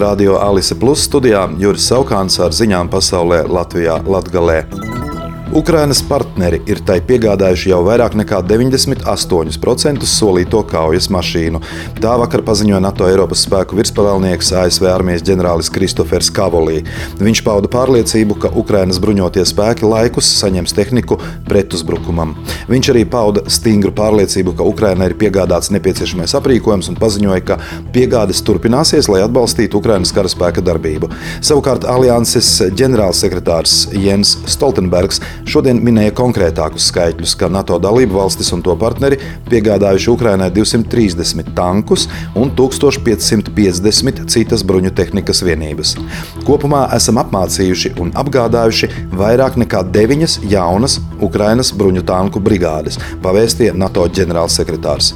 Radio Alise Plus studijā Juris Saukāns ar ziņām pasaulē Latvijā Latgalē. Ukrainas partneri ir tai piegādājuši jau vairāk nekā 98% solīto kaujas mašīnu. Tā vakar paziņoja NATO Eiropas spēku virspavēlnieks ASV armijas ģenerālis Kristofers Kavolī. Viņš pauda pārliecību, ka Ukrainas bruņotie spēki laikus saņems tehniku pretuzbrukumam. Viņš arī pauda stingru pārliecību, ka Ukrainai ir piegādāts nepieciešamais aprīkojums un paziņoja, ka piegādes turpināsies, lai atbalstītu Ukrainas karaspēka darbību. Savukārt alianses ģenerālsekretārs Jens Stoltenbergs šodien minēja konkrētākus skaitļus, ka NATO dalību valstis un to partneri piegādājuši Ukrainai 230 tankus un 1550 citas bruņu tehnikas vienības. Kopumā esam apmācījuši un apgādājuši vairāk nekā deviņas jaunas Ukrainas bruņu tanku brigādes, pavēstīja NATO ģenerālsekretārs.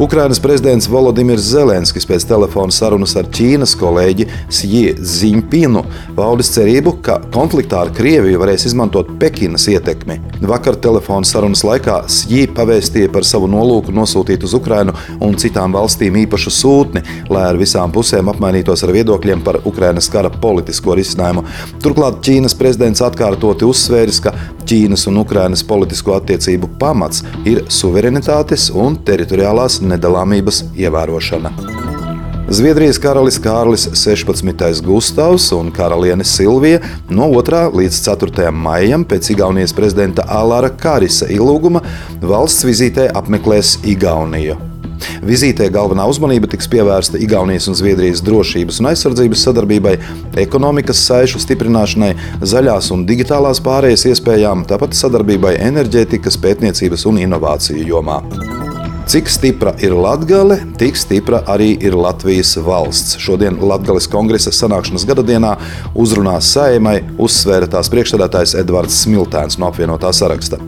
Ukrainas prezidents Volodimirs Zelenskis pēc telefona sarunas ar Ķīnas kolēģi Sji Ziņpinu paudis cerību, ka konfliktā ar Krieviju varēs izmantot Pekinas ietekmi. Vakar telefona sarunas laikā Sji pavēstīja par savu nolūku nosūtīt uz Ukrainu un citām valstīm īpašu sūtni, lai ar visām pusēm apmainītos ar viedokļiem par Ukrainas kara politisko risinājumu. Turklāt Ķīnas prezidents atkārtoti uzsvēris, ka Ķīnas un Ukrainas politisko attiecību pamats ir suverenitātes un teritoriālās nedalāmības ievērošana. Zviedrijas karalis Kārlis 16. Gustavs un karaliene Silvija no 2. līdz 4. maijam pēc Igaunijas prezidenta Alāra Kārisa ilūguma valsts vizītē apmeklēs Igauniju. Vizītē galvenā uzmanība tiks pievērsta Igaunijas un Zviedrijas drošības un aizsardzības sadarbībai, ekonomikas saišu stiprināšanai, zaļās un digitālās pārējas iespējām, tāpat sadarbībai enerģētikas, pētniecības un inovāciju jomā. Cik stipra ir Latvija, tik stipra arī ir Latvijas valsts. Šodien Latvijas kongresa sanākšanas gadadienā uzrunā saimai uzsvēra tās priekšstādātājs Edvards Smiltēns no apvienotā saraksta.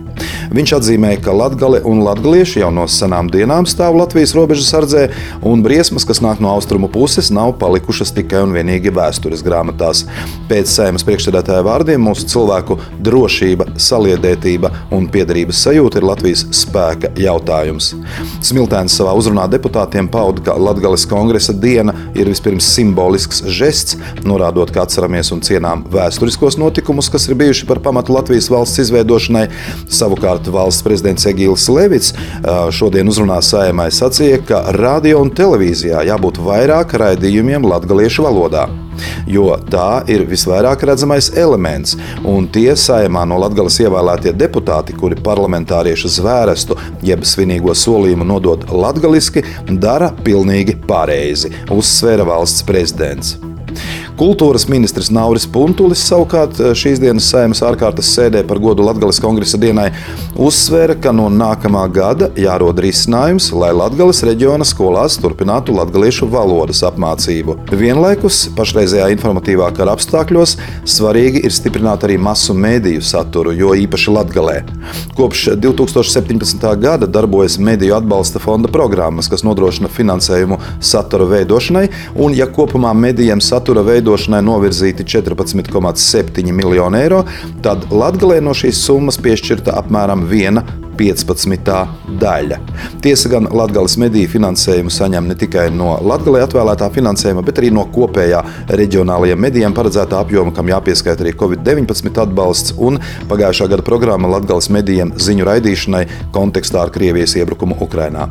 Viņš atzīmēja, ka latgale un latgalieši jau no senām dienām stāv Latvijas robežas sardzē, un briesmas, kas nāk no austrumu puses, nav palikušas tikai un vienīgi vēstures grāmatās. Pēc sēmas priekšstādātāja vārdiem mūsu cilvēku drošība, saliedētība un piederības sajūta ir Latvijas spēka jautājums. Smiltēns savā uzrunā deputātiem pauda, ka Latvijas kongresa diena ir vispirms simbolisks žests, norādot, ka atceramies un cienām vēsturiskos notikumus, kas ir bijuši par pamatu Latvijas valsts izveidošanai. Savukārt valsts prezidents Egīls Levits šodien uzrunā sējumai sacīja, ka radio un televīzijā jābūt vairāk raidījumiem latviešu valodā jo tā ir visvairāk redzamais elements. Un tie saimā no Latvijas ievēlētie deputāti, kuri parlamentāriešu zvērestu jeb svinīgo solījumu nodod latgaliski, dara pilnīgi pareizi, uzsvēra valsts prezidents. Kultūras ministrs Nauris Puntulis savukārt eh, šīs dienas saimas ārkārtas sēdē par godu Latvijas kongresa dienai uzsvēra, ka no nākamā gada jārod risinājums, lai Latvijas reģiona skolās turpinātu latviešu valodas apmācību. Vienlaikus pašreizējā informatīvā kara apstākļos svarīgi ir stiprināt arī masu mēdīju saturu, jo īpaši Latvijā. Kopš 2017. gada darbojas Mediju atbalsta fonda programmas, kas nodrošina finansējumu satura veidošanai, un ja kopumā medijiem satura veidošanai veidošanai novirzīti 14,7 miljoni eiro, tad Latvijai no šīs summas piešķirta apmēram 1,15 daļa. Tiesa gan Latvijas mediju finansējumu saņem ne tikai no Latvijai atvēlētā finansējuma, bet arī no kopējā reģionālajiem medijiem paredzētā apjoma, kam jāpieskaita arī Covid-19 atbalsts un pagājušā gada programma Latvijas medijiem ziņu raidīšanai kontekstā ar Krievijas iebrukumu Ukrajinā.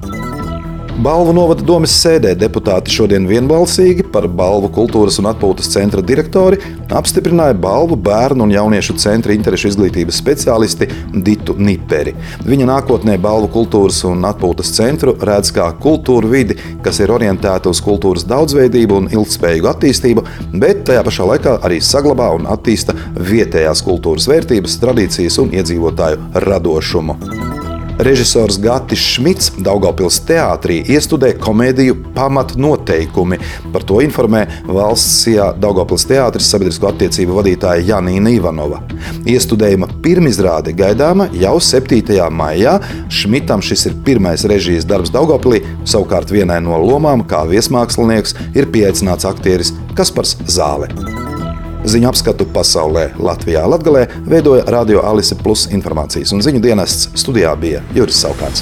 Balvu novada domas sēdē deputāti šodien vienbalsīgi par balvu kultūras un atpūtas centra direktori apstiprināja balvu bērnu un jauniešu centra interešu izglītības speciālisti Ditu Niperi. Viņa nākotnē balvu kultūras un atpūtas centru redz kā kultūru vidi, kas ir orientēta uz kultūras daudzveidību un ilgspējīgu attīstību, bet tajā pašā laikā arī saglabā un attīsta vietējās kultūras vērtības, tradīcijas un iedzīvotāju radošumu. Režisors Gatis Šmits Daugopils teātrī iestudē komēdiju pamatnoteikumi. Par to informē valsts Daugopils teātris sabiedrisko attiecību vadītāja Janīna Ivanova. Iestudējuma pirmizrāde gaidāma jau 7. maijā. Šmitam šis ir pirmais režijas darbs Daugopilī, savukārt vienai no lomām kā viesmākslinieks ir pieaicināts aktieris Kaspars Zāle. Ziņu apskatu pasaulē Latvijā Latgalē veidoja Radio Alise Plus informācijas un ziņu dienests. Studijā bija Juris Saukāns.